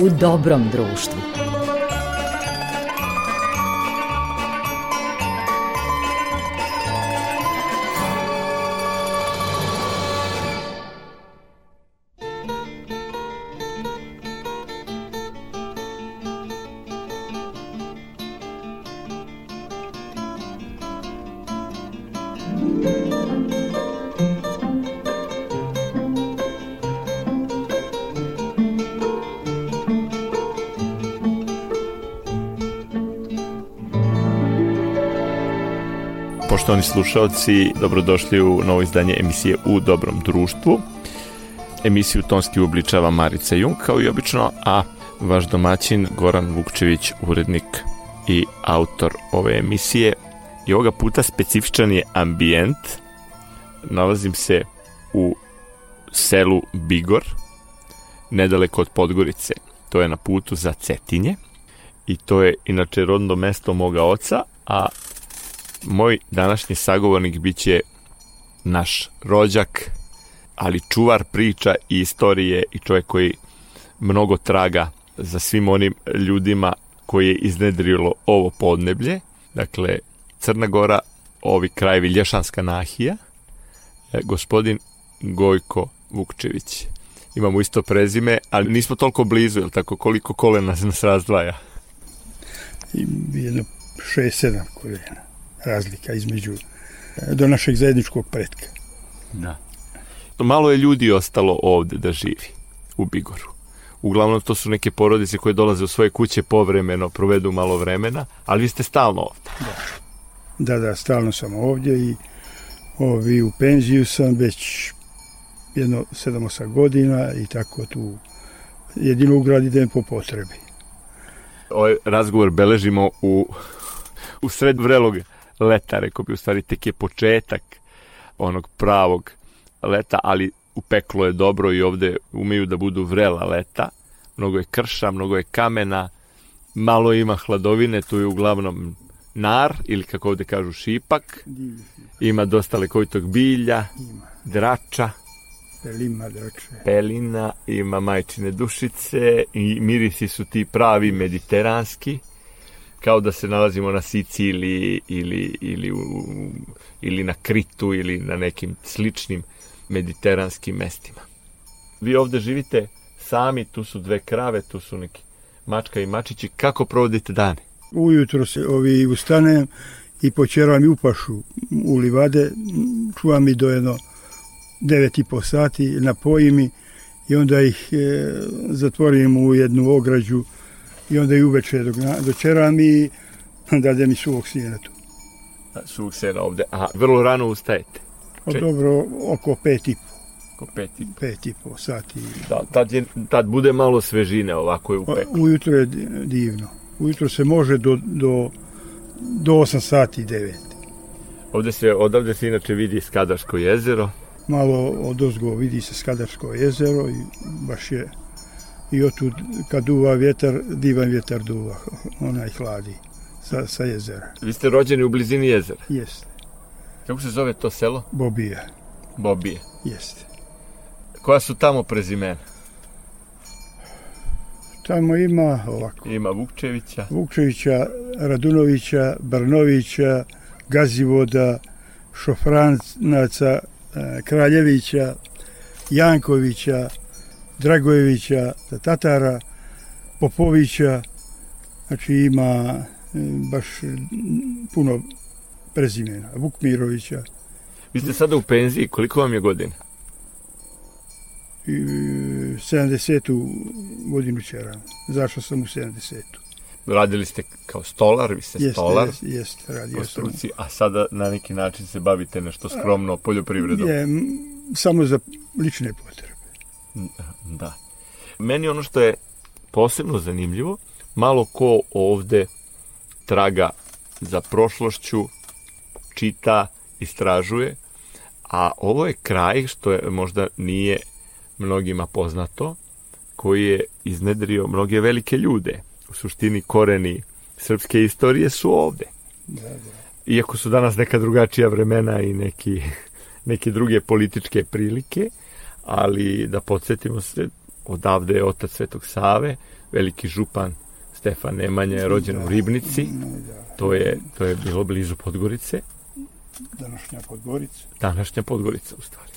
u dobrom društvu. Poštovani slušalci, dobrodošli u novo izdanje emisije U dobrom društvu. Emisiju tonski uobličava Marica Jung, kao i obično, a vaš domaćin Goran Vukčević, urednik i autor ove emisije. I ovoga puta specifičan je ambijent. Nalazim se u selu Bigor, nedaleko od Podgorice. To je na putu za Cetinje i to je inače rodno mesto moga oca, a moj današnji sagovornik biće naš rođak, ali čuvar priča i istorije i čovjek koji mnogo traga za svim onim ljudima koji je iznedrilo ovo podneblje. Dakle, Crna Gora, ovi krajevi Lješanska nahija, e, gospodin Gojko Vukčević. Imamo isto prezime, ali nismo toliko blizu, jel tako? Koliko kolena nas razdvaja? I jedno šest, sedam koljena razlika između e, do našeg zajedničkog pretka. Da. Malo je ljudi ostalo ovde da živi u Bigoru. Uglavnom to su neke porodice koje dolaze u svoje kuće povremeno, provedu malo vremena, ali vi ste stalno ovde. Da, da, da stalno sam ovdje i ovi u penziju sam već jedno 7-8 godina i tako tu jedino u grad idem po potrebi. Ovaj razgovor beležimo u, u sred vrelog leta, rekao bi u stvari tek je početak onog pravog leta, ali u peklo je dobro i ovde umeju da budu vrela leta. Mnogo je krša, mnogo je kamena, malo ima hladovine, tu je uglavnom nar ili kako ovde kažu šipak. Ima dosta lekovitog bilja, drača. Pelima, drače. Pelina, ima majčine dušice i mirisi su ti pravi mediteranski kao da se nalazimo na Siciliji ili, ili, u, ili na Kritu ili na nekim sličnim mediteranskim mestima. Vi ovde živite sami, tu su dve krave, tu su neki mačka i mačići. Kako provodite dane? Ujutro se ovi ustanem i počeram i upašu u livade, čuvam i do jedno devet i po sati, napojim i onda ih e, zatvorim u jednu ograđu i onda i uveče dok dočeram i dade mi suvog sijena tu. Suvog sijena ovde. Aha, vrlo rano ustajete? O, dobro, oko pet i po. Oko pet i po. Pet i po sati. Da, tad, je, tad bude malo svežine ovako je u peku. Ujutro je divno. Ujutro se može do, do, do 8 sati i 9. Ovde se, odavde se inače vidi Skadarsko jezero. Malo od ozgo vidi se Skadarsko jezero i baš je i otud kad duva vjetar, divan vjetar duva, onaj hladi sa, sa jezera. Vi ste rođeni u blizini jezera? Jeste. Kako se zove to selo? Bobije. Bobije. Jeste. Koja su tamo prezimena? Tamo ima ovako. Ima Vukčevića. Vukčevića, Radunovića, Brnovića, Gazivoda, Šofranaca, e, Kraljevića, Jankovića, Dragojevića, Tatara, Popovića, znači ima e, baš puno prezimena, Vukmirovića. Vi ste sada u penziji, koliko vam je godina? 70. godinu čeram. Zašao sam u 70. Radili ste kao stolar, vi ste jeste, stolar. Jeste, jeste, radio sam. A sada na neki način se bavite nešto skromno poljoprivredom. Je, samo za lične potrebe. Da. Meni ono što je posebno zanimljivo, malo ko ovde traga za prošlošću, čita, istražuje, a ovo je kraj što je možda nije mnogima poznato, koji je iznedrio mnoge velike ljude. U suštini koreni srpske istorije su ovde. Da, da. Iako su danas neka drugačija vremena i neki, neke druge političke prilike, ali da podsjetimo se, odavde je otac Svetog Save, veliki župan Stefan Nemanja je rođen Da. u Ribnici, Da, to je, to je bilo blizu Podgorice, današnja Podgorica. današnja Podgorica u stvari.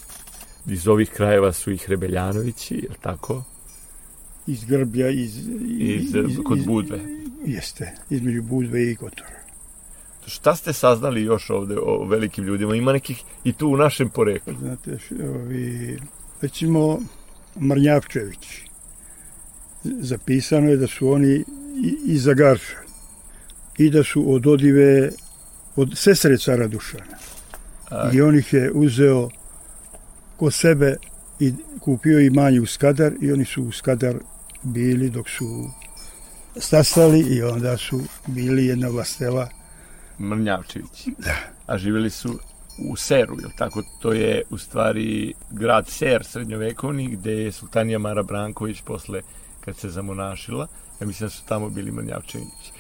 Iz ovih krajeva su i Hrebeljanovići, je tako? Iz Grblja, iz... Iz, kod Budve. Jeste, između Budve i Kotora. Šta ste saznali još ovde o velikim ljudima? Ima nekih i tu u našem poreklu. Znate, ovi, recimo Marnjavčević. Zapisano je da su oni iz Zagarša i da su od odive od sestre cara Dušana. A, I on ih je uzeo kod sebe i kupio imanje u Skadar i oni su u Skadar bili dok su stasali i onda su bili jedna vlastela Mrnjavčević. Da. A živjeli su u Seru, je li tako? To je u stvari grad Ser srednjovekovni gde je Sultanija Mara Branković posle kad se zamonašila. Ja mislim da su tamo bili Mrnjavčević.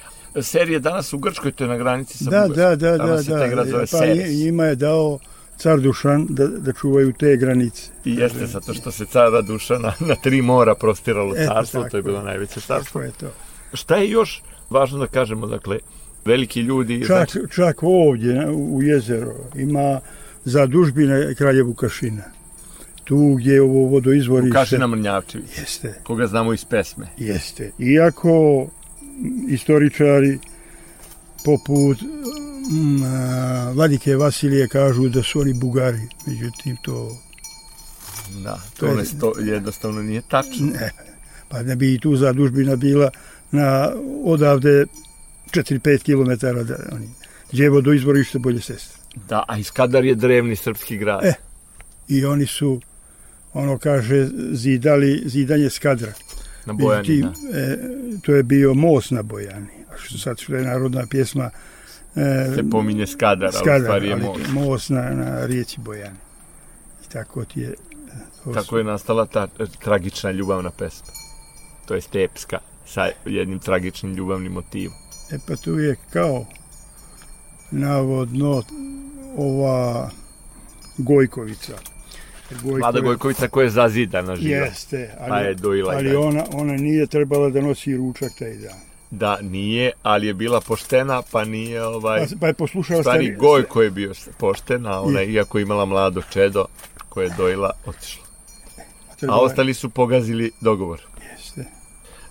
Ser je danas u Grčkoj, to je na granici sa Da, Bugarskom. da, da, Tamo da, taj grad da. zove Pa Seres. njima je dao car Dušan da, da čuvaju te granice. I jeste, zato što se cara Dušana na tri mora prostiralo Eto, carstvo, to tako je bilo najveće carstvo. Je to. Šta je još važno da kažemo, dakle, veliki ljudi... Čak, znači, čak ovdje u jezero ima zadužbine kralja Vukašina. Tu gdje je ovo vodoizvorište. Vukašina Mrnjavčević, Jeste, koga znamo iz pesme. jeste. Iako istoričari poput mm, a, Vladike Vasilije kažu da su oni Bugari. Međutim, to Da, To to je- sto, jednostavno nije tačno. ne. Pa ne bi i tu zadužbina bila na odavde 4-5 km da oni gdje je vodoizvorište bolje sestre. Da, a Iskadar je drevni srpski grad. E. I oni su, ono kaže, zidali, zidanje skadra. na Bojani, Međutim, da. e, to je bio most na Bojani. A što sad što je narodna pjesma e, Se pominje Skadar, ali Skadar, stvari je ali most. most na, na rijeci Bojani. I tako ti je. to Tako su- je nastala ta e, tragična ljubavna pesma. To je stepska, sa jednim tragičnim ljubavnim motivom. E pa tu je kao navodno ova Gojkovica. Gojko Vlada je- Gojkovica koja je zazidana živa. Jeste, ali, Pa je dojila i ali ona, ona nije trebala da nosi ručak taj dan. Da, nije, ali je bila poštena, pa nije ovaj... Pa, pa je poslušao stari stari- Gojko je bio pošten, a ona, iako je imala mlado čedo koje je dojila, otišla. A ostali su pogazili dogovor. Jeste.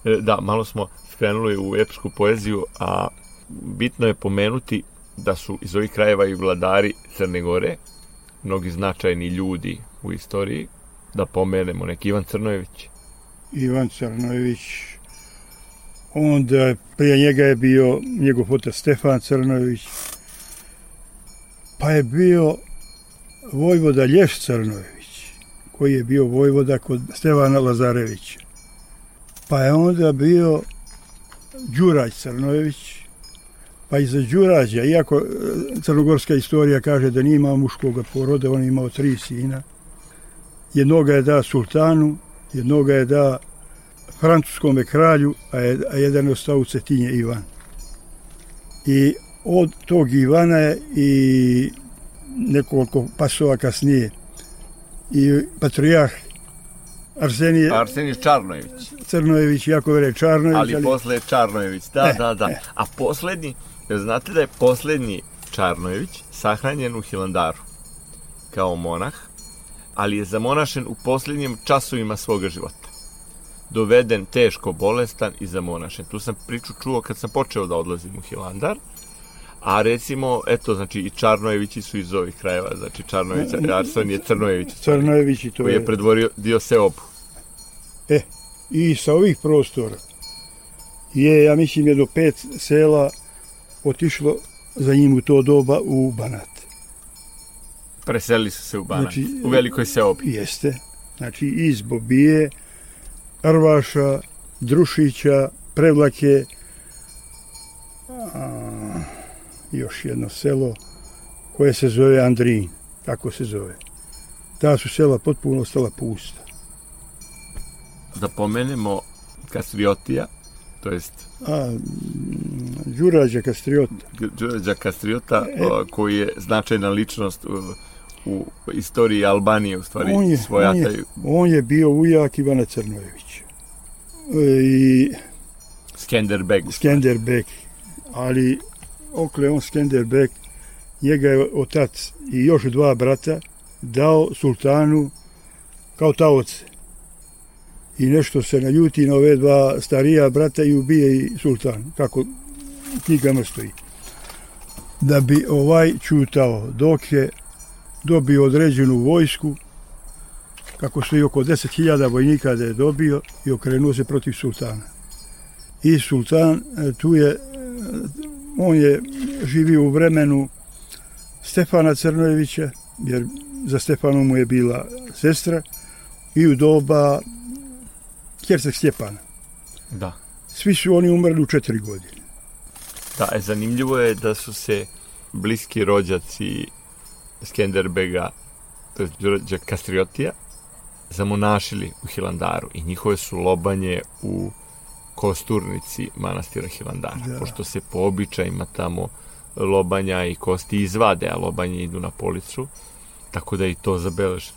E, Da, malo smo skrenuli u epsku poeziju, a bitno je pomenuti da su iz ovih krajeva i vladari Crne Gore, mnogi značajni ljudi u istoriji, da pomenemo neki Ivan Crnojević. Ivan Crnojević, onda je- prije njega je bio njegov otac Stefan Crnojević, pa je bio vojvoda Lješ Crnojević, koji je bio vojvoda kod Stevana Lazarevića. Pa je onda bio Đurać Crnojević, pa iza Đurađa, iako e, crnogorska istorija kaže da nije imao muškog poroda, on je imao tri sina. Jednoga je da sultanu, jednoga je da francuskome kralju, a, je, a jedan je ostao u Cetinje Ivan. I od tog Ivana je i nekoliko pasova kasnije i patrijarh Arsenije Arsenij Čarnojević, Crnojević, jako vere Čarnojević, ali posle je Čarnojević, da, E, da, da. e. A poslednji, znate da je poslednji Čarnojević sahranjen u Hilandaru kao monah, ali je zamonašen u posljednjim časovima svoga života. Doveden teško bolestan i zamonašen. Tu sam priču čuo kad sam počeo da odlazim u Hilandar, a recimo, eto, znači i Čarnojevići su iz ovih krajeva, znači Čarnojević, Arson je Crnojević, Crnojević i to koji je, je predvorio dio Seobu. I sa ovih prostora je, ja mislim, jedno pet sela otišlo za njim u to doba u Banat. Preselili su se u Banat, Znači, u Velikoj Seobi. Jeste. Znači iz Bobije, Arvaša, Drušića, Prevlake, a, još jedno selo koje se zove Andrin, tako se zove. Ta su sela potpuno ostala pusta. Da pomenemo Kastriotija, to jest A Đurađa Kastriota, Đurađa Kastriota, E. koji je značajna ličnost u, u istoriji Albanije, u stvari On je- svojata. on on je bio ujak Ivana Crnojevića. E, I Skenderbeg. Skenderbeg. Ali okle on Skenderbeg, njega je otac i još dva brata dao sultanu kao taoce. I nešto se naljuti na ove dva starija brata i ubije i sultan, kako u knjigama stoji. Da bi ovaj čutao dok je dobio određenu vojsku, kako su i oko 10.000 vojnika da je dobio i okrenuo se protiv sultana. I sultan e, tu je, e, on je živio u vremenu Stefana Crnojevića, jer za Stefanu mu je bila sestra, i u doba Herceg Stjepana. Da. Svi su oni umrli u četiri godine. Da, e, zanimljivo je da su se bliski rođaci Skenderbega, to je Kastriotija, zamonašili u Hilandaru i njihove su lobanje u kosturnici manastira Hilandara, da. pošto se po običajima tamo lobanja i kosti izvade, a lobanje idu na policu, tako da i to zabeleže.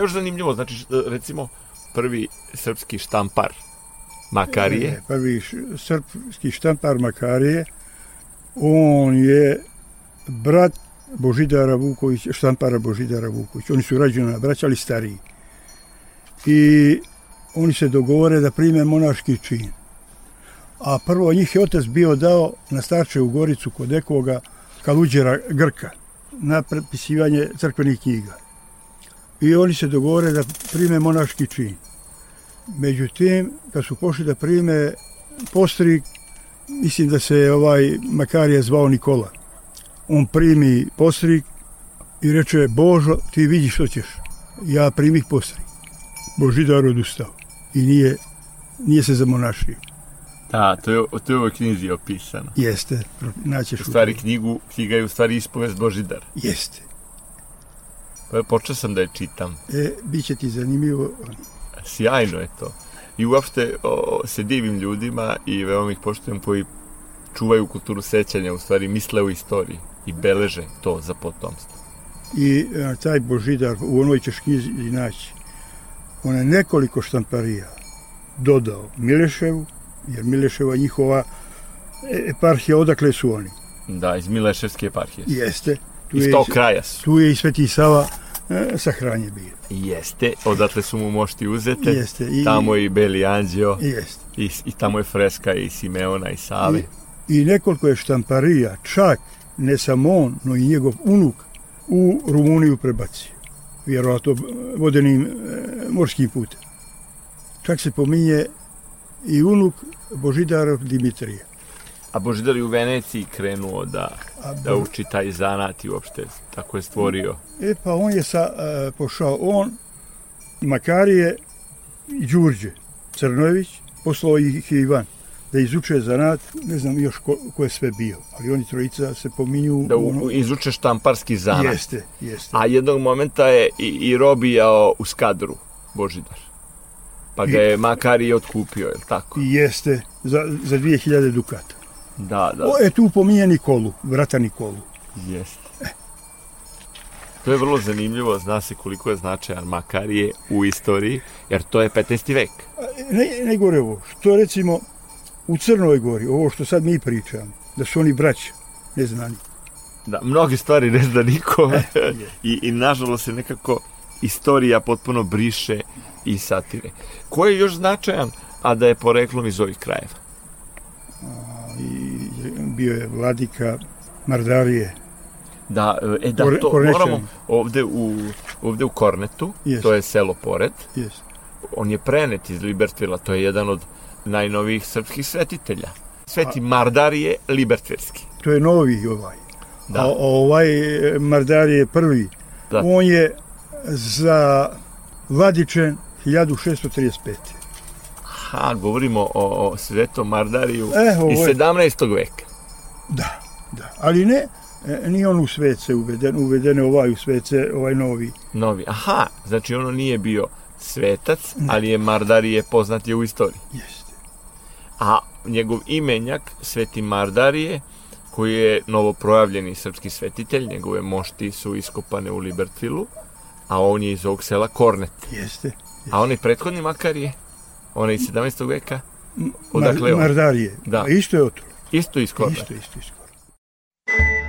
Je još zanimljivo? Znači, recimo, prvi srpski štampar Makarije. Prvi srpski štampar Makarije, on je brat Božidara Vuković, štampara Božidara Vuković. Oni su rađeni braća, ali stariji. I oni se dogovore da prime monaški čin. A prvo njih je otac bio dao na starče u Goricu kod nekoga Kaluđera Grka na prepisivanje crkvenih knjiga i oni se dogovore da prime monaški čin. Međutim, kad su pošli da prime postrik, mislim da se ovaj Makarija zvao Nikola. On primi postrik i reče, Božo, ti vidi što ćeš. Ja primih postrik. Božidar odustao i nije, nije se zamonašio. Da, to je, to je u ovoj knjizi opisano. Jeste, naćeš u stvari knjigu, knjiga je u stvari ispovest Božidar. Jeste. Pa počeo sam da je čitam. E, bit će ti zanimljivo. Sjajno je to. I uopšte o, se divim ljudima i veoma ih poštujem koji čuvaju kulturu sećanja, u stvari misle u istoriji i beleže to za potomstvo. I a, taj Božidar, u onoj ćeš knjizi naći, on je nekoliko štamparija dodao Mileševu, jer Mileševa njihova eparhija, odakle su oni? Da, iz Mileševske eparhije. Jeste. Tu iz tog kraja su. Tu je i Sveti Sava e, sahranje bio. Jeste, odatle su mu mošti uzete. Jeste. I, tamo i Beli Anđeo. Jeste. I, I tamo je freska i Simeona i Save. I, I nekoliko je štamparija, čak ne samo on, no i njegov unuk u Rumuniju prebacio. Vjerovatno vodenim e, morskim putem. Čak se pominje i unuk Božidarov Dimitrija. A Božidar je u Veneciji krenuo da A da uči taj zanat i uopšte tako je stvorio. E pa on je sa, e, pošao, on, Makarije i Đurđe Crnojević, poslao ih je Ivan da izuče zanat, ne znam još ko, ko je sve bio, ali oni trojica se pominju... Da u, izuče štamparski zanat. Jeste, jeste. A jednog momenta je i, i robijao u skadru, Božidar. Pa ga je Makari otkupio, je li tako? Jeste, za, za 2000 dukata. Da, da. O, e tu pominje Nikolu, vrata Nikolu. Jeste. To je vrlo zanimljivo, zna se koliko je značajan Makarije u istoriji, jer to je 15. vek. Ne, ne gore ovo, što recimo u Crnoj Gori, ovo što sad mi pričamo, da su oni braća, neznani. Da, mnogi stvari ne zna niko I, i nažalost se nekako istorija potpuno briše i satire. Ko je još značajan, a da je poreklom iz ovih krajeva? A, i bio je vladika Mardarije. Da, e, da, to Kornečan. moramo ovde u, ovde u Kornetu, yes. to je selo pored, yes. on je prenet iz Libertvila, to je jedan od najnovijih srpskih svetitelja. Sveti A, Mardar je. To je novi ovaj. Da. A, ovaj Mardar je prvi. Da. On je za Vladičen 1635. Ha, govorimo o, o svetom Mardariju e, ovo iz 17. veka. Da, da. Ali ne, e, nije on u svece uveden, uveden je ovaj u svece, ovaj novi. Novi, aha, znači ono nije bio svetac, ne. ali je Mardarije poznat je u istoriji. Jeste. A njegov imenjak, Sveti Mardarije, koji je novoprojavljeni srpski svetitelj, njegove mošti su iskopane u Libertvilu, a on je iz ovog sela Kornet. Jeste. jeste. A onaj prethodni makar je, onaj iz 17. veka, odakle Mar, Mardarije. Da. Isto je otul. Isto iz Korneta. Isto, isto iz Korneta.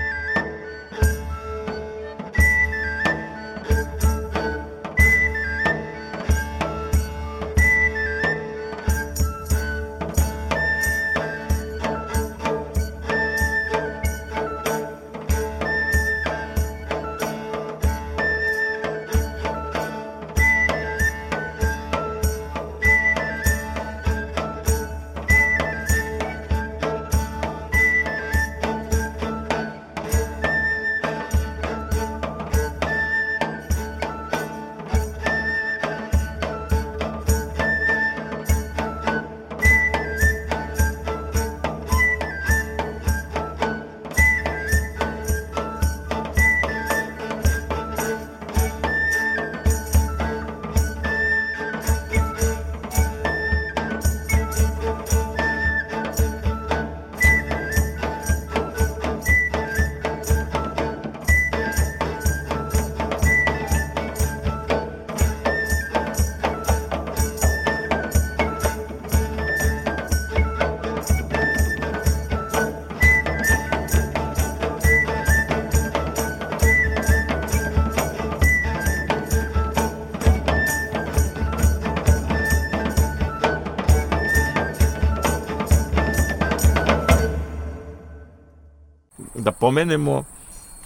Pomenemo,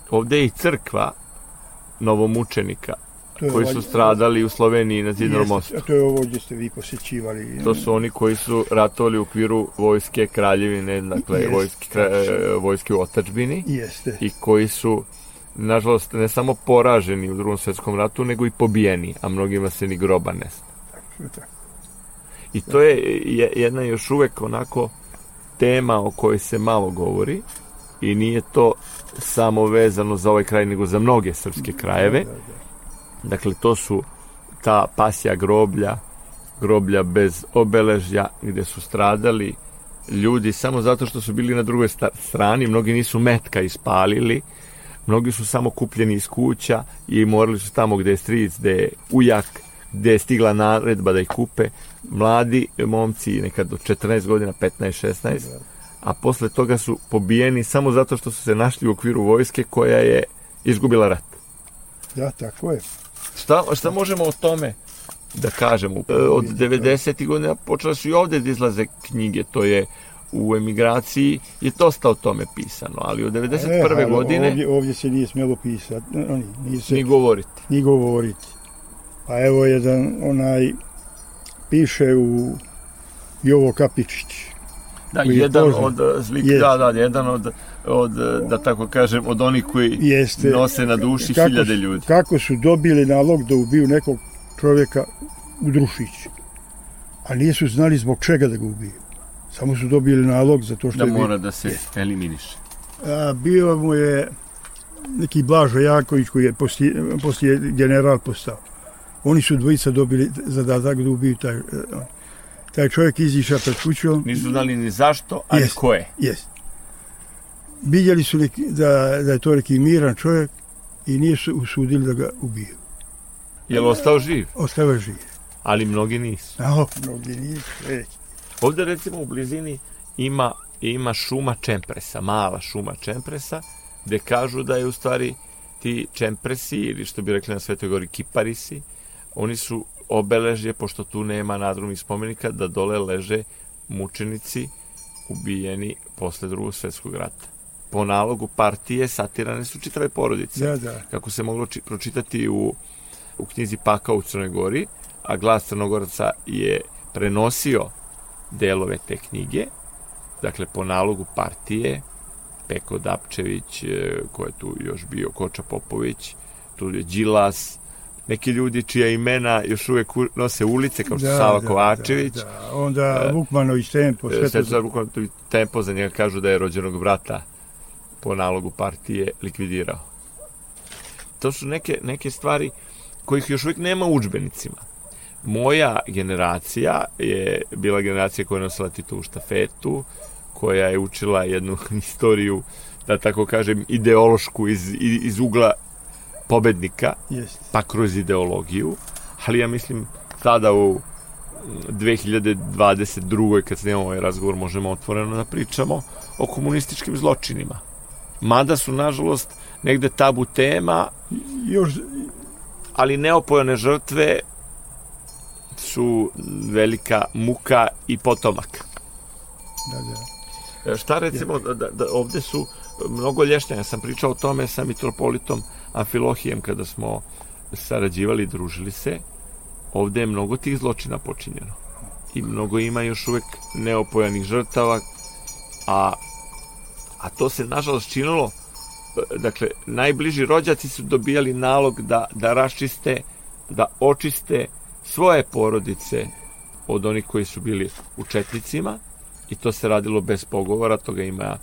ovde je i crkva novomučenika koji su stradali u Sloveniji na Zidnom mostu. To je ovo gdje ste vi posjećivali. To su oni koji su ratovali u okviru vojske kraljevine, dakle Jeste. vojske, kra, vojske u otačbini. Jeste. I koji su, nažalost, ne samo poraženi u drugom svetskom ratu, nego i pobijeni, a mnogima se ni groba ne tako. I to je jedna još uvek onako tema o kojoj se malo govori, i nije to samo vezano za ovaj kraj, nego za mnoge srpske krajeve. Dakle, to su ta pasja groblja, groblja bez obeležja, gde su stradali ljudi samo zato što su bili na drugoj strani, mnogi nisu metka ispalili, mnogi su samo kupljeni iz kuća i morali su tamo gde je stric, gde je ujak, gde je stigla naredba da ih kupe, mladi momci, nekad do 14 godina, 15, 16, a posle toga su pobijeni samo zato što su se našli u okviru vojske koja je izgubila rat. Da, tako je. Šta, šta možemo o tome da kažemo? E, od 90. godina počele su i ovde da izlaze knjige, to je u emigraciji je dosta o tome pisano, ali od 91. E, godine... Ovdje, ovdje se nije smjelo pisati, nije se, ni govoriti. Ni govoriti. Pa evo jedan onaj piše u Jovo Kapičić, Da, jedan poznat. od zlik, Jest. da, da, jedan od, od, da tako kažem, od onih koji Jeste. nose na duši Kako hiljade ljudi. Kako su dobili nalog da ubiju nekog čovjeka u Drušić. A nisu znali zbog čega da ga ubiju. Samo su dobili nalog za to što Da je bio. mora da se eliminiše. A, bio mu je neki Blažo Jaković koji je poslije, poslije general postao. Oni su dvojica dobili zadatak da ubiju taj, eh, taj čovjek izišao pred kućom. Nisu znali ni zašto, a ni Jest. ko je. Jest. Vidjeli su neki, da, da je to neki miran čovjek i nije su usudili da ga ubiju. Je li ostao živ? Ostao je živ. Ali mnogi nisu. A, mnogi nisu. E, Ovde recimo u blizini ima, ima šuma čempresa, mala šuma čempresa, gde kažu da je u stvari ti čempresi, ili što bi rekli na Svetoj Gori kiparisi, oni su obeležje, pošto tu nema nadrumih spomenika, da dole leže mučenici ubijeni posle drugog svetskog rata. Po nalogu partije satirane su čitave porodice da, da. kako se moglo či, pročitati u, u knjizi Paka u Crnoj Gori, a glas Crnogoraca je prenosio delove te knjige, dakle po nalogu partije, Peko Dapčević, e, ko je tu još bio, Koča Popović, tu je Đilas, neki ljudi čija imena još uvek nose ulice, kao što da, Sava Kovačević, Da, da. Onda Vukmanović tempo, sve to. Svetlana Vuković tempo za njega kažu da je rođenog brata po nalogu partije likvidirao. To su neke, neke stvari kojih još uvijek nema u udžbenicima. Moja generacija je bila generacija koja je nosila Titovu štafetu, koja je učila jednu istoriju, da tako kažem, ideološku iz, iz ugla pobednika, Jest. pa kroz ideologiju, ali ja mislim sada u 2022. kad snimamo ovaj razgovor možemo otvoreno da pričamo o komunističkim zločinima. Mada su, nažalost, negde tabu tema, Još, ali neopojane žrtve su velika muka i potomak. da, da. E, Šta recimo, da, da, ovde su mnogo lješnja, ja sam pričao o tome sa mitropolitom Amfilohijem kada smo sarađivali, družili se, ovde je mnogo tih zločina počinjeno. I mnogo ima još uvek neopojanih žrtava, a, a to se nažalost činilo, dakle, najbliži rođaci su dobijali nalog da, da raščiste, da očiste svoje porodice od onih koji su bili u četnicima, i to se radilo bez pogovora, toga ima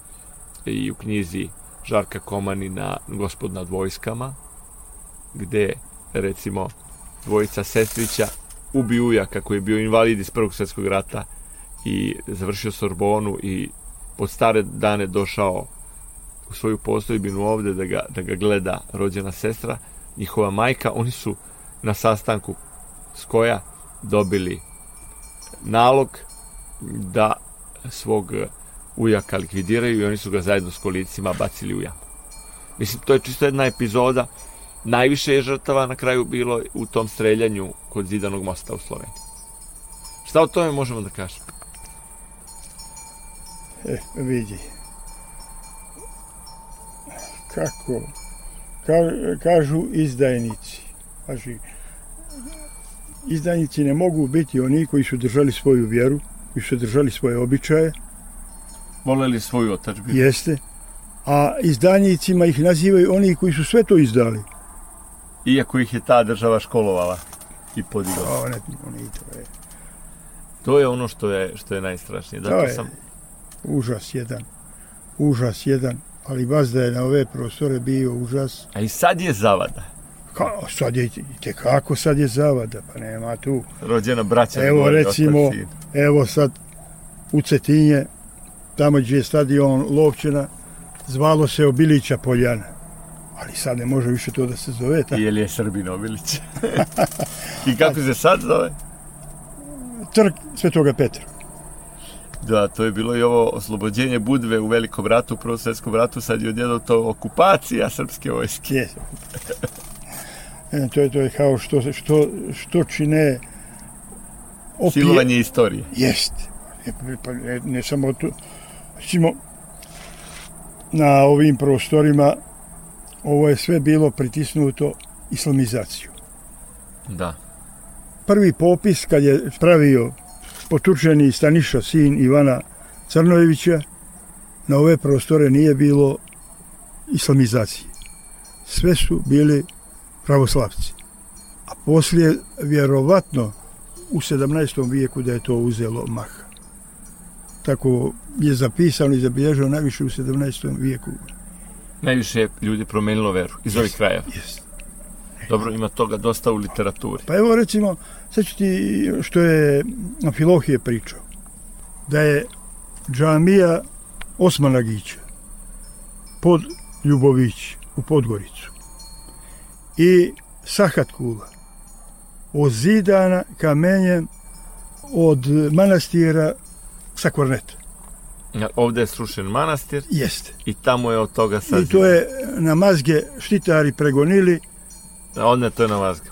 i u knjizi Žarka Komanina Gospod nad vojskama, gde recimo dvojica sestrića ubi ujaka koji je bio invalid iz Prvog svjetskog rata i završio Sorbonu i pod stare dane došao u svoju postojbinu ovde da ga, da ga gleda rođena sestra, njihova majka, oni su na sastanku s koja dobili nalog da svog ujaka likvidiraju i oni su ga zajedno s kolicima bacili u jamu. Mislim, to je čisto jedna epizoda. Najviše je žrtava na kraju bilo u tom streljanju kod Zidanog mosta u Sloveniji. Šta o tome možemo da kažemo? E, vidi. Kako? Ka, kažu izdajnici. Kažu, izdajnici ne mogu biti oni koji su držali svoju vjeru, koji su držali svoje običaje, Voleli svoju otačbinu. jeste, a izdajnicima ih nazivaju oni koji su sve to izdali. Iako ih je ta država školovala i podigla. Ne, oni to je To je ono što je, što je najstrašnije. To Zato je. sam, užas jedan. Užas jedan. Ali baš da je na ove prostore bio užas. a i sad je zavada. Ka, sad je, kako sad je zavada, pa nema tu. Rođena braća. Evo, recimo. Evo sad u Cetinje, tamo gdje je stadion Lovćena, zvalo se Obilića Poljana. Ali sad ne može više to da se zove. Ta, I je li je Srbin Obilić? I kako se sad zove? trg Svetoga Petra. Da, to je bilo i ovo oslobođenje Budve u Velikom ratu, u Prvom svjetskom ratu, sad je odjedno to okupacija srpske vojske. E, to je to je kao što što što čine opije- Silovanje istorije. Jest. Ne, pa ne, ne samo to. Recimo, na ovim prostorima ovo je sve bilo pritisnuto islamizaciju. Da. Prvi popis kad je pravio potučeni Staniša, sin Ivana Crnojevića na ove prostore nije bilo islamizacije. Sve su bili pravoslavci. A poslije, vjerovatno, u 17. vijeku da je to uzelo maha. Tako je zapisano i zabilježeno najviše u 17. vijeku. Najviše je ljudi promenilo veru iz ovih krajeva. Jest. Dobro, ima toga dosta u literaturi. Pa evo recimo, sad ću ti što je Filohije pričao, da je džamija Osmana Gića pod Ljubović u Podgoricu i Sahat Kula ozidana kamenjem od manastira sa Korneta. Ovde je srušen manastir Jeste. i tamo je od toga I sazidan. to je na mazge štitari pregonili, A onda to je na vazga.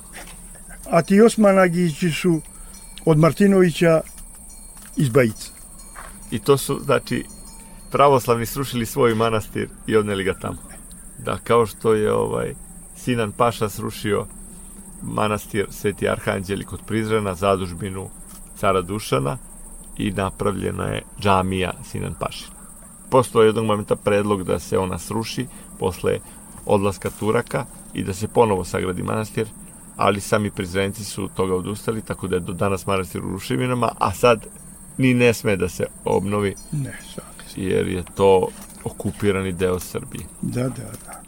a ti Osmanagići su od Martinovića iz Bajica. I to su, znači, pravoslavni srušili svoj manastir i odneli ga tamo. Da, kao što je ovaj Sinan Paša srušio manastir Sveti Arhanđeli kod Prizrena, zadužbinu cara Dušana i napravljena je džamija Sinan Pašina. Postoje jednog momenta predlog da se ona sruši posle odlaska Turaka i da se ponovo sagradi manastir, ali sami prizrenci su od toga odustali, tako da je do danas manastir u ruševinama, a sad ni ne sme da se obnovi, Ne, jer je to okupirani deo Srbije. Da, da, da.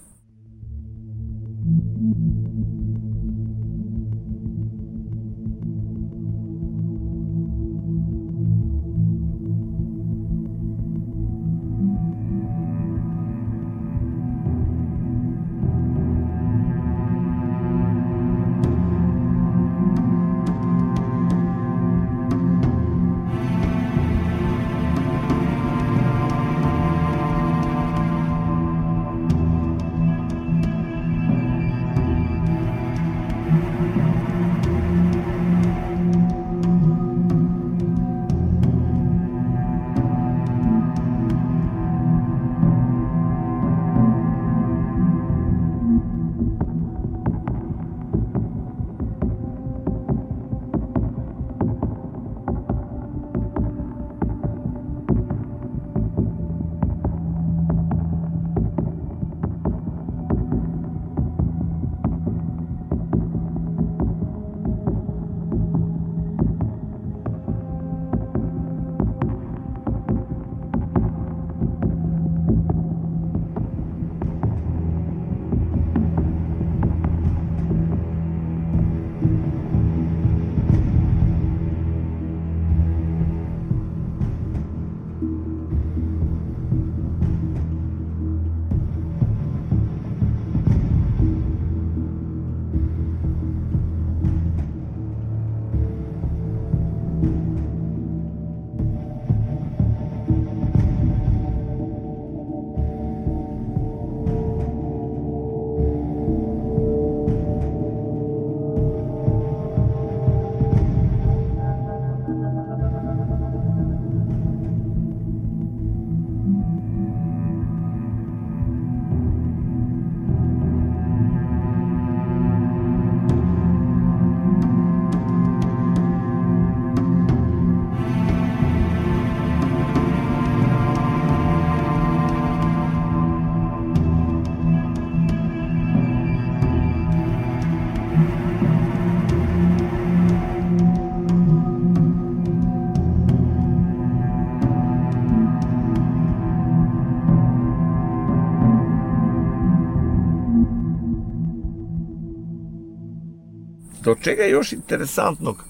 Do čega još interesantnog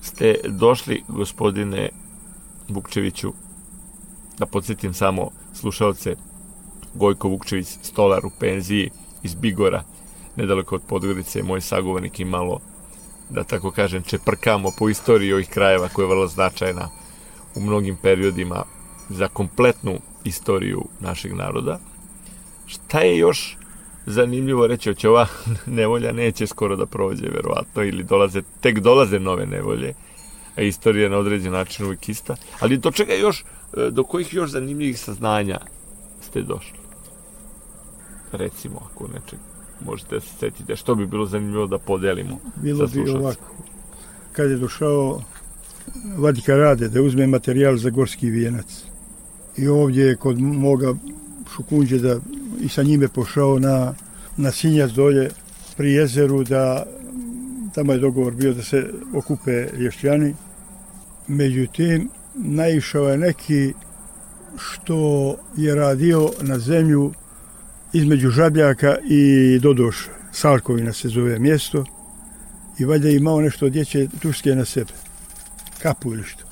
ste došli, gospodine Vukčeviću, da podsjetim samo slušalce, Gojko Vukčević, stolar u penziji iz Bigora, nedaleko od Podgorice, moj sagovornik i malo, da tako kažem, čeprkamo po istoriji ovih krajeva koja je vrlo značajna u mnogim periodima za kompletnu istoriju našeg naroda. Šta je još zanimljivo reći, hoće ova nevolja neće skoro da prođe, verovatno, ili dolaze, tek dolaze nove nevolje, a istorija je na određen način uvijek ista. Ali do čega još, e, do kojih još zanimljivih saznanja ste došli? Recimo, ako nečeg možete da se setite, što bi bilo zanimljivo da podelimo Bilo bi ovako. Kad je došao Vladika Rade da uzme materijal za gorski vijenac. I ovdje je kod moga Šukunđe da i sa njime pošao na, na Sinjac dolje pri jezeru da tamo je dogovor bio da se okupe lješćani. Međutim, naišao je neki što je radio na zemlju između Žabljaka i Dodoša. Salkovina se zove mjesto i valjda imao nešto dječje turske na sebe. Kapu ili što.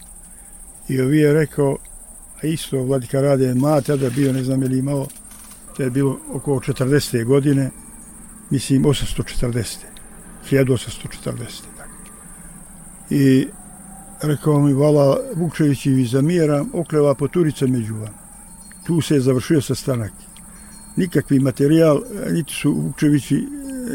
I ovi je rekao, isto Vladika Rade ma tada bio, ne znam je li imao, to je bilo oko 40. godine, mislim 840. 1840. Tako. I rekao mi, vala Vukčević i zamjeram, okleva poturica među vama. Tu se je završio sastanak. Nikakvi materijal, niti su Vukčevići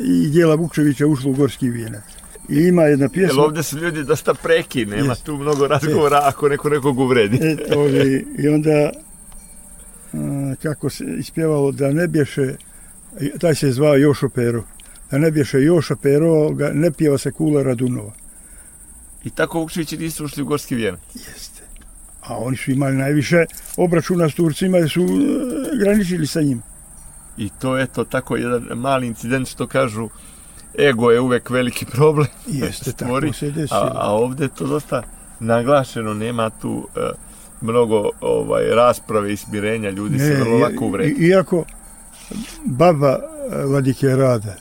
i dijela Vukčevića ušlo u Gorski vijenac. I ima jedna pjesma... Jer ovdje su ljudi dosta preki, nema yes. tu mnogo razgovora ako neko nekog uvredi. E, ovi, I onda, a, kako se ispjevalo, da ne bješe, taj se zvao Jošo Pero, da ne bješe Joša Pero, ga, ne pjeva se Kula Radunova. I tako Vukčevići nisu ušli u Gorski vijenac? Jeste. A oni su imali najviše obračuna s Turcima, jer su e, graničili sa njim. I to je to tako jedan mali incident što kažu ego je uvek veliki problem. Jeste, tako se desi. A, a ovde to dosta naglašeno, nema tu uh, mnogo ovaj rasprave i smirenja, ljudi ne, se vrlo lako uvredi. Iako baba Vladike Rada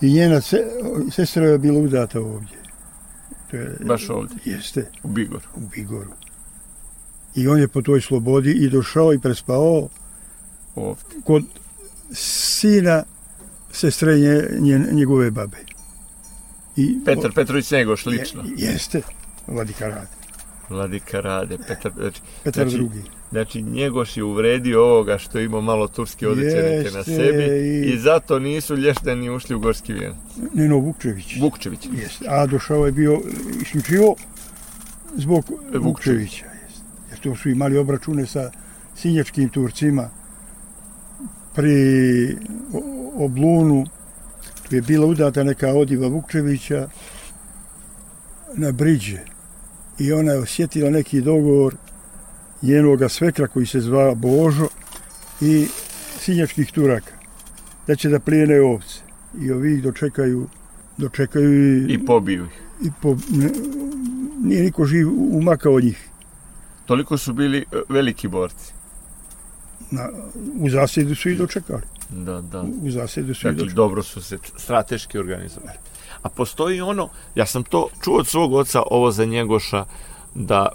i njena se, sestra je bila udata ovdje. To je, Baš ovdje? Jeste. U Bigoru? U Bigoru. I on je po toj slobodi i došao i prespao ovdje. kod sina sestre nje, nje, njegove babe. I, Petar Petrović Njegoš, lično. Je, jeste, Vladika Rade. Vladika Rade, Petar, znači, Petar znači, drugi. Znači, Njegoš je uvredio ovoga što ima malo turske odećenike na sebi i... i zato nisu lješteni ušli u Gorski vijenac. Nino Vukčević. Vukčević. Jeste, a došao je bio isključivo zbog Vukčevića. Vukčevića. Jer to su imali obračune sa sinjačkim Turcima pri Oblunu, tu je bila udata neka odiva Vukčevića na briđe. I ona je osjetila neki dogovor njenoga svekra koji se zva Božo i sinjačkih turaka. Da će da plijene ovce. I ovi ih dočekaju, dočekaju i, I pobiju ih. I po, ne, nije niko živ umakao od njih. Toliko su bili e, veliki borci na, u zasjedu su i dočekali. Da, da. U zasjedu su i dočekali. dobro su se strateški organizovali. A postoji ono, ja sam to čuo od svog oca, ovo za Njegoša, da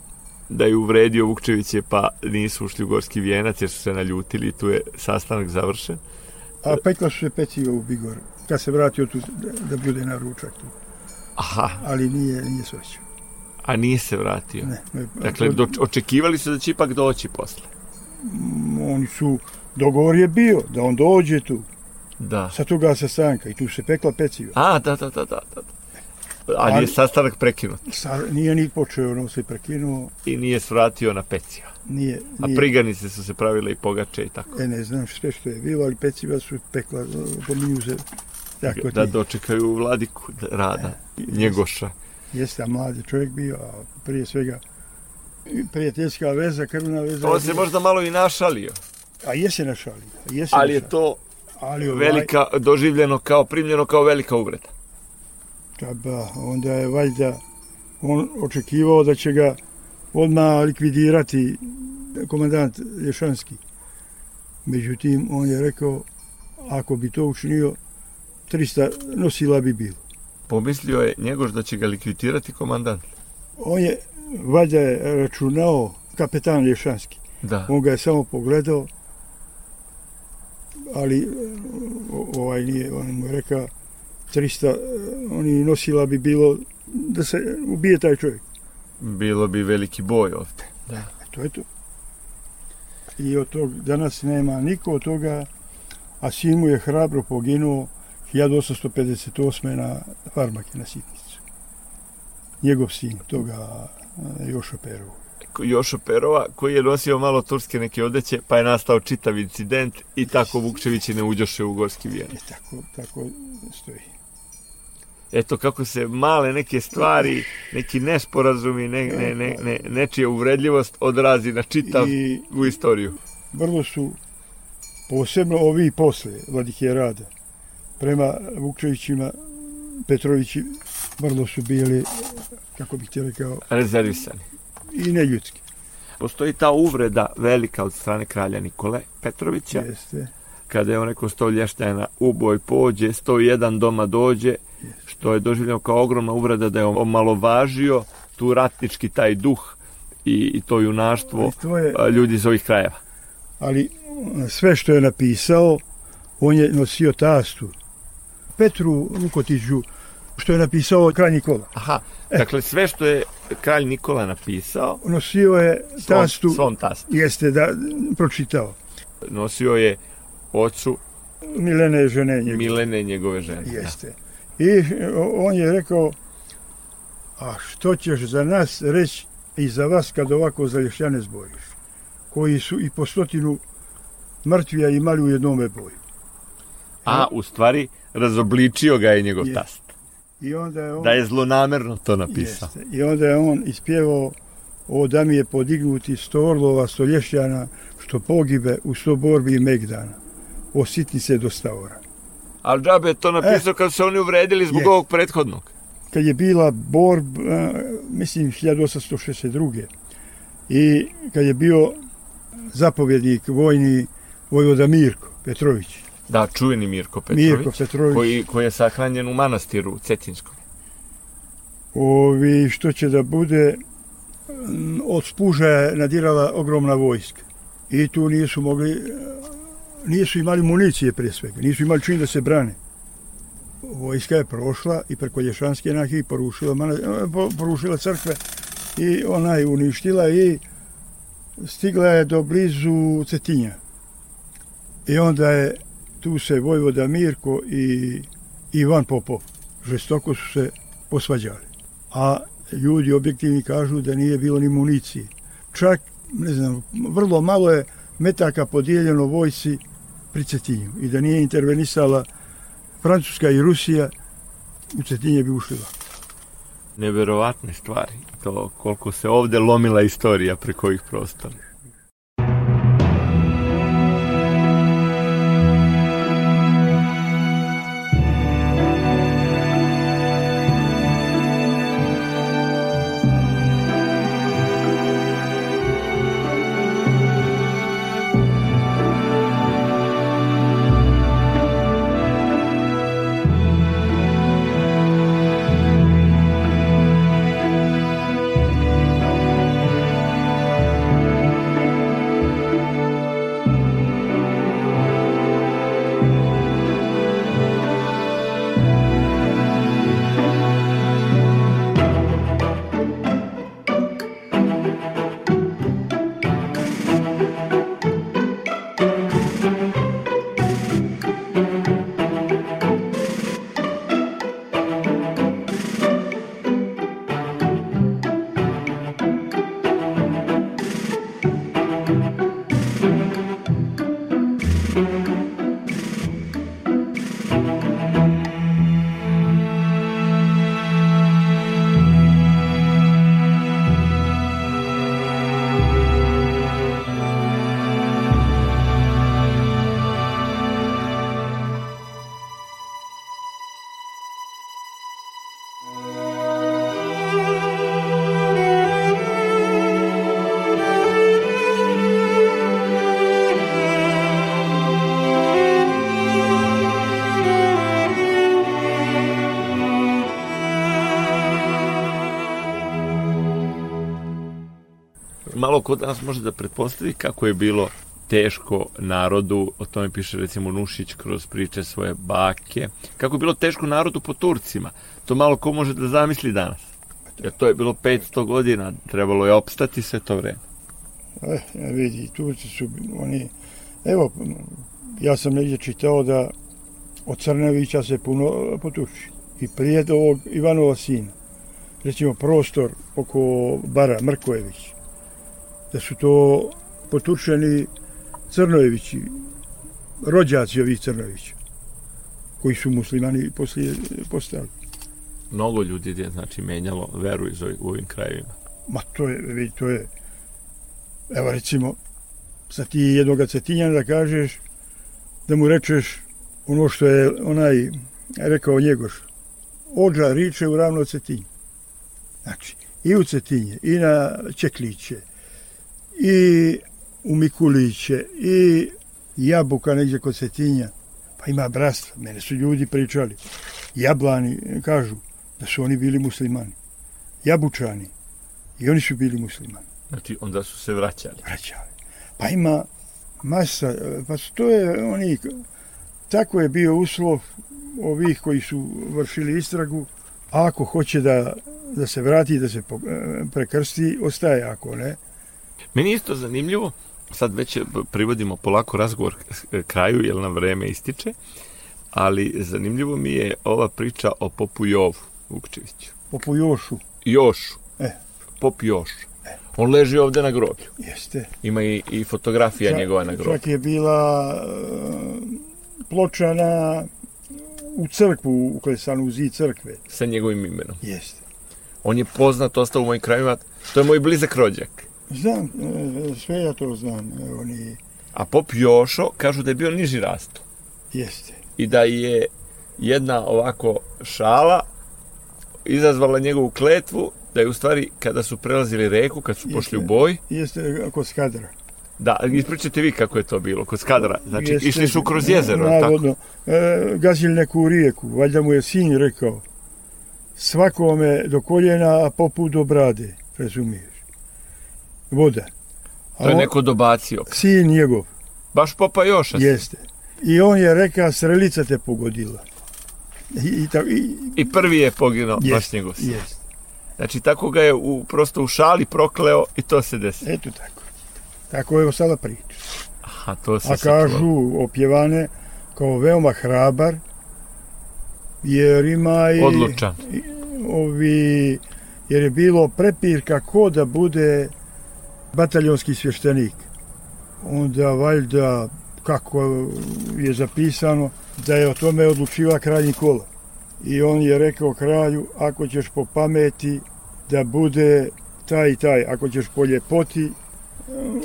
da je uvredio Vukčeviće pa nisu ušli u Gorski vijenac jer su se naljutili i tu je sastanak završen. A pekla su se pecivo u Bigor kad se vratio tu da, da bude na ručak tu. Aha. Ali nije, nije svećao. A nije se vratio? Ne. ne dakle, do, očekivali su da će ipak doći posle? oni su, dogovor je bio da on dođe tu. Da. Sa toga sastanka i tu se pekla peciva. A, da, da, da, da. da. A nije sastanak prekinut? Sa, nije ni počeo, ono se prekinuo. I nije svratio na peciva? Nije, nije. A priganice su se pravile i pogače i tako? E, ne znam sve što je bilo, ali peciva su pekla, pominju se. Tako da dočekaju vladiku rada, e, njegoša. Jeste, a mladi čovjek bio, a prije svega prijateljska veza, krvna veza. On se možda malo i našalio. A je se našalio. Je se Ali je to Ali ovaj... velika, doživljeno kao, primljeno kao velika uvreda. Taba, onda je valjda on očekivao da će ga odmah likvidirati komandant Lješanski. Međutim, on je rekao, ako bi to učinio, 300 nosila bi bilo. Pomislio je njegoš da će ga likvidirati komandant? On je valjda je računao kapetan Lješanski. Da. On ga je samo pogledao, ali ovaj nije, on mu je rekao 300, oni nosila bi bilo da se ubije taj čovjek. Bilo bi veliki boj ovdje. Da. E, to je to. I od tog danas nema niko od toga, a sin mu je hrabro poginuo 1858. na farmake na sitnicu. Njegov sin toga Jošo Perova. Jošo Perova, koji je nosio malo turske neke odeće, pa je nastao čitav incident i tako Vukčevići ne uđoše u Gorski vijen. I tako, tako stoji. Eto kako se male neke stvari, neki nesporazumi, ne, ne, ne, ne, nečija uvredljivost odrazi na čitav I u istoriju. vrlo su posebno ovi posle Vladike Rada prema Vukčevićima Petrovići vrlo su bili kako bih ti rekao Rezervisani. I neljudski Postoji ta uvreda velika od strane kralja Nikole Petrovića, jeste. Kada je on rekao sto lještena u boj pođe, 101 doma dođe, što je doživljeno kao ogromna uvreda da je omalovažio tu ratnički taj duh i, i to junaštvo je, ljudi iz ovih krajeva. ali sve što je napisao on je nosio tastu. Petru Vukotiću što je napisao kralj Nikola Aha, dakle sve što je kralj Nikola napisao, nosio je svom, tastu svom tastu, jeste da pročitao nosio je ocu Milene žene njegove. Milene njegove žene. Jeste. I o- on je rekao, a što ćeš za nas reći i za vas kad ovako za Lješćane zboriš, koji su i po stotinu mrtvija imali u jednome boju. A, u stvari, razobličio ga je njegov Je. tast. I onda je on, Da je zlonamerno to napisao. jeste, i onda je on ispjevao o da mi je podignuti sto orlova, sto lješćana, što pogibe u sto borbi i megdana. O sitnice do stavora. Ali džabe je to napisao kad su se oni uvredili zbog Je. ovog prethodnog. kad je bila borba, mislim 1862. I kad je bio zapovjednik vojni Vojvoda Mirko Petrović. Da, čuveni Mirko Petrović, Mirko Petrović. koji, koji je sahranjen u manastiru Cetinskom. Ovi, što će da bude m, od spuža je nadirala ogromna vojska. I tu nisu mogli, nisu imali municije prije svega, nisu imali čin da se brane. Vojska je prošla i preko Lješanske nahije porušila, e, po- porušila crkve i ona je uništila i stigla je do blizu Cetinja. I onda je tu se Vojvoda Mirko i Ivan Popov žestoko su se posvađali. A ljudi objektivni kažu da nije bilo ni municije. Čak, ne znam, vrlo malo je metaka podijeljeno vojsi pri Cetinju i da nije intervenisala Francuska i Rusija, u Cetinje bi ušli lako. Neverovatne stvari. To koliko se ovde lomila istorija preko ovih prostora. Malo kod nas može da pretpostavi kako je bilo teško narodu, o tome piše recimo Nušić kroz priče svoje bake, kako je bilo teško narodu po Turcima. To malo ko može da zamisli danas. Jer to je bilo 500 godina, trebalo je opstati sve to vreme. Eh, vidi, Turci su oni... Evo, ja sam negdje čitao da od Crnevića se puno potuči. I prije ovog Ivanova sina. Recimo prostor oko bara Mrkojević. Da su to potučeni Crnojevići, rođaci ovih Crnojevića, koji su muslimani poslije postali. mnogo ljudi je znači menjalo veru iz ovih, u ovim krajevima. Ma to je, to je, evo recimo, sa ti jednoga cetinjana da kažeš, da mu rečeš ono što je onaj rekao Njegoš, ođa riče u ravno cetinju. Znači, i u cetinje, i na Čekliće, i u Mikuliće, i jabuka negdje kod cetinja, pa ima bratstva. Mene su ljudi pričali. Jablani kažu da su oni bili muslimani. Jabučani. I oni su bili muslimani. Znači, onda su se vraćali. Vraćali. Pa ima masa, pa to je oni, tako je bio uslov ovih koji su vršili istragu, ako hoće da, da se vrati, da se prekrsti, ostaje, ako ne. Meni isto zanimljivo, sad već privodimo polako razgovor kraju, jer nam vreme ističe, ali zanimljivo mi je ova priča o Popu Jovu Vukčeviću. Popu Jošu. Jošu. E. Pop Još. E. On leži ovde na groblju. Jeste. Ima i, i fotografija čak, njegova na groblju. Čak je bila uh, ploča na, u crkvu, uklesanu u zid crkve. Sa njegovim imenom. Jeste. On je poznat, ostao u mojim krajima. To je moj blizak rođak. Znam, e, sve ja to znam. Oni... A pop Jošo kažu da je bio niži rastu. Jeste. I da je jedna ovako šala izazvala njegovu kletvu da je u stvari kada su prelazili reku, kad su jeste, pošli u boj... Jeste kod Skadra. Da, ispričajte vi kako je to bilo, kod Skadra. Znači, jeste, išli su kroz jezero, navodno, tako? E, gazili neku rijeku, valjda mu je sin rekao, svakome do koljena, a poput do brade, razumiješ voda. A to je neko dobacio. Sin njegov. Baš popa Joša? Jeste. I on je rekao, strelica te pogodila. I, i, i, I prvi je poginuo, jest, baš njegov sin. Jest. Znači, tako ga je u, prosto u šali prokleo i to se desi. Eto tako. Tako je ostala priča. Aha, to se A kažu opjevane kao veoma hrabar, jer ima i... Odlučan. I, ovi, jer je bilo prepirka ko da bude bataljonski svještenik. Onda valjda, kako je zapisano, da je o tome odlučiva kralj Nikola. I on je rekao kralju, ako ćeš po pameti da bude taj i taj, ako ćeš po ljepoti,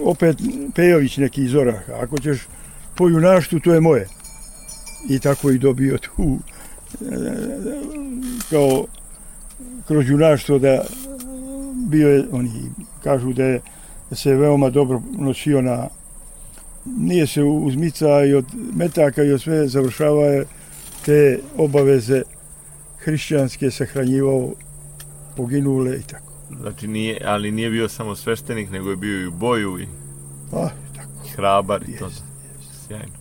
opet Pejović neki iz Oraha, ako ćeš po junaštu, to je moje. I tako i dobio tu kao kroz junaštvo da bio je, oni kažu da je se veoma dobro nosio na nije se uzmica i od metaka i od sve završava je te obaveze hrišćanske sahranjivao poginule i tako. Znači nije, ali nije bio samo sveštenik, nego je bio i u boju i A, tako. hrabar i jest, to. Jest. Sjajno.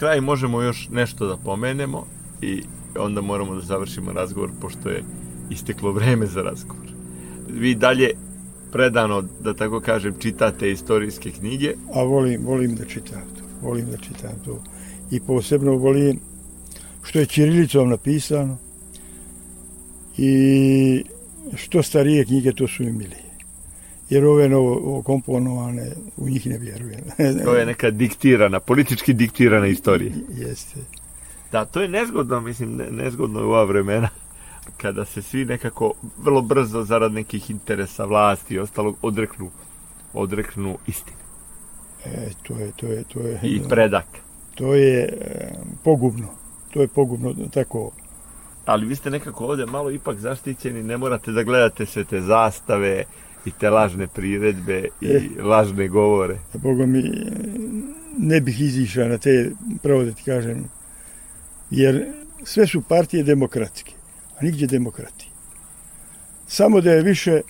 Kraj možemo još nešto da pomenemo i onda moramo da završimo razgovor pošto je isteklo vreme za razgovor. Vi dalje predano, da tako kažem, čitate istorijske knjige. A volim, volim da čitam to. Volim da čitam to. I posebno volim što je Čirilicom napisano i što starije knjige to su mi. Jer ove novo komponovane, u njih ne vjerujem. to je neka diktirana, politički diktirana istorija. Jeste. Da, to je nezgodno, mislim, nezgodno u ova vremena kada se svi nekako vrlo brzo zarad nekih interesa vlasti i ostalog odreknu, odreknu istine. E, to je, to je, to je... I predak. To je e, pogubno. To je pogubno, tako... Ali vi ste nekako ovde malo ipak zaštićeni, ne morate da gledate sve te zastave i te lažne priredbe i e, lažne govore. Boga mi, ne bih izišao na te, pravo da ti kažem, jer sve su partije demokratske a nigdje demokrati. Samo da je više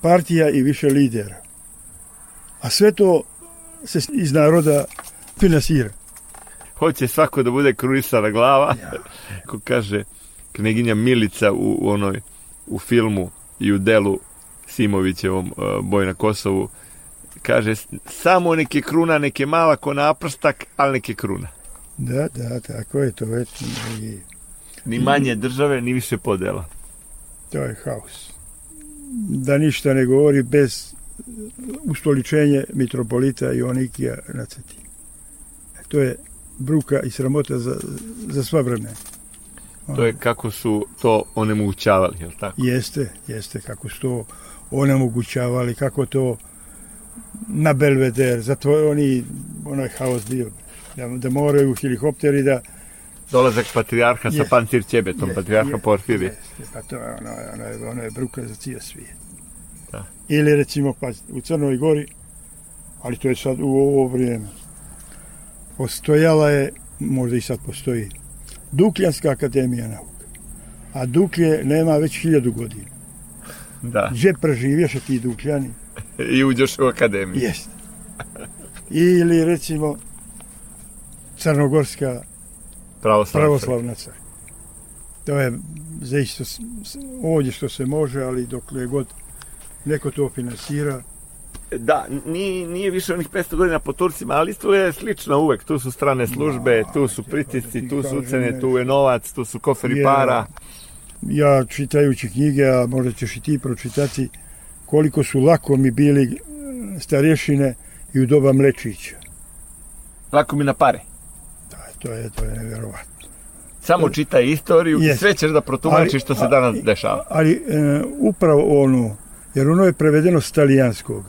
partija i više lidera. A sve to se iz naroda finansira. Hoće svako da bude kruisana glava. Ja. Ko kaže kneginja Milica u, u onoj u filmu i u delu Simovićevom uh, Boj na Kosovu kaže samo neke kruna, neke mala ko naprstak, ali neke kruna. Da, da, tako je to već. I Ni manje države, ni više podela. To je haos. Da ništa ne govori bez ustoličenje mitropolita i onikija na Cetini. To je bruka i sramota za, za sva vremena. To je kako su to onemogućavali, je li tako? Jeste, jeste, kako su to onemogućavali, kako to na Belveder, zato oni, onaj haos bio, da, da moraju helikopteri da dolazak patrijarha sa pancir ćebetom, yes. patrijarha. Porfiri. Yes. Pa to je, ono, ono, je, ono je bruka za cijel svijet. Da. Ili recimo, pa, u Crnoj Gori, ali to je sad u ovo vrijeme, postojala je, možda i sad postoji, Dukljanska akademija nauka. A Duklje nema već hiljadu godina. Da. Gdje preživješ ti Dukljani? I uđeš u akademiju. Jeste. Ili recimo Crnogorska pravoslavna, pravoslavna crkva. To je zaista ovdje što se može, ali dok je god neko to finansira, Da, nije, nije više onih 500 godina po Turcima, ali isto je slično uvek. Tu su strane službe, tu su pritisci, tu su ucene, tu je novac, tu su koferi para. Ja čitajući knjige, a možda ćeš i ti pročitati, koliko su lako mi bili starješine i u doba Mlečića. Lako mi na pare? To je, to je nevjerovatno. Samo čitaj istoriju yes. i sve ćeš da protumačiš što se danas dešava. Ali e, upravo ono, jer ono je prevedeno s talijanskog.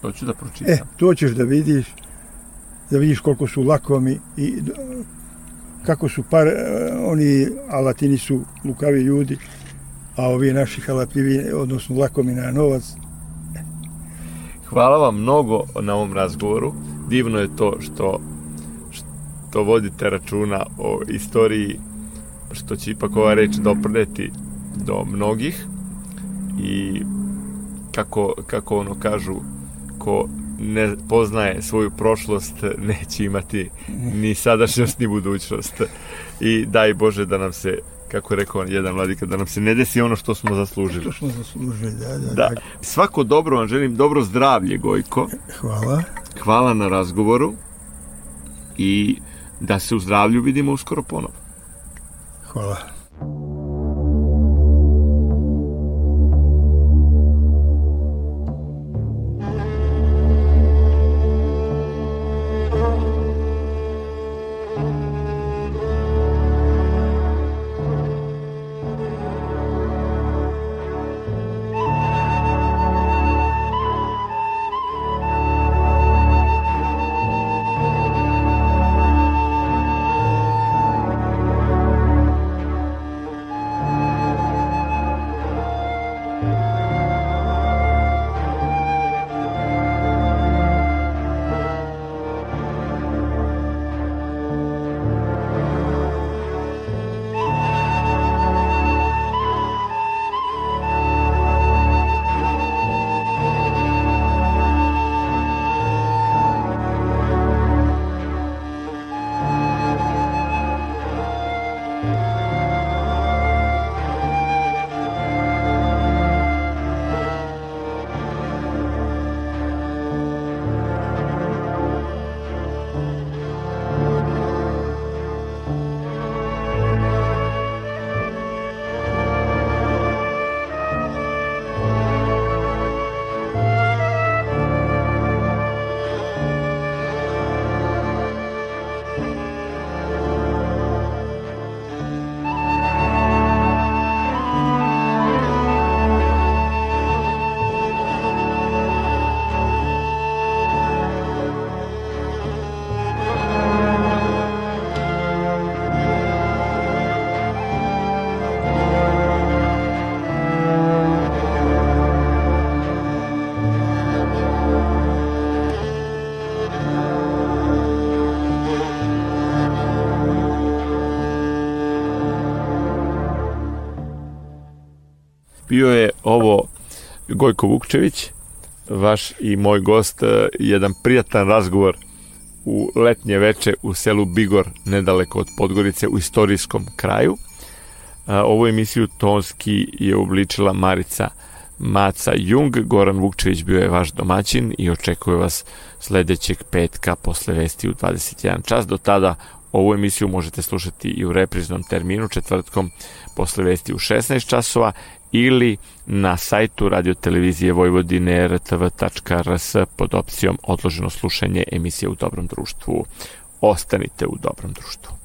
To ću da pročitam. E, to ćeš da vidiš, da vidiš koliko su lakomi i kako su par, e, oni alatini su lukavi ljudi, a ovi naši halapljivi, odnosno lakomi na novac. Hvala vam mnogo na ovom razgovoru. Divno je to što što vodite računa o istoriji, što će ipak ova reč doprneti do mnogih i kako, kako ono kažu, ko ne poznaje svoju prošlost, neće imati ni sadašnjost, ni budućnost. I daj Bože da nam se kako je rekao jedan vladika, da nam se ne desi ono što smo zaslužili. Što smo zaslužili, da, da. da. Svako dobro vam želim, dobro zdravlje, Gojko. Hvala. Hvala na razgovoru i da se u zdravlju vidimo uskoro ponovo. Hvala. Bio je ovo Gojko Vukčević, vaš i moj gost, e, jedan prijatan razgovor u letnje veče u selu Bigor, nedaleko od Podgorice, u istorijskom kraju. E, ovu emisiju tonski je obličila Marica Maca Jung, Goran Vukčević bio je vaš domaćin i očekuje vas sledećeg petka posle vesti u 21 čas. Do tada ovu emisiju možete slušati i u repriznom terminu četvrtkom posle vesti u 16 časova ili na sajtu radiotelevizije Vojvodine rtv.rs pod opcijom odloženo slušanje emisije u dobrom društvu. Ostanite u dobrom društvu.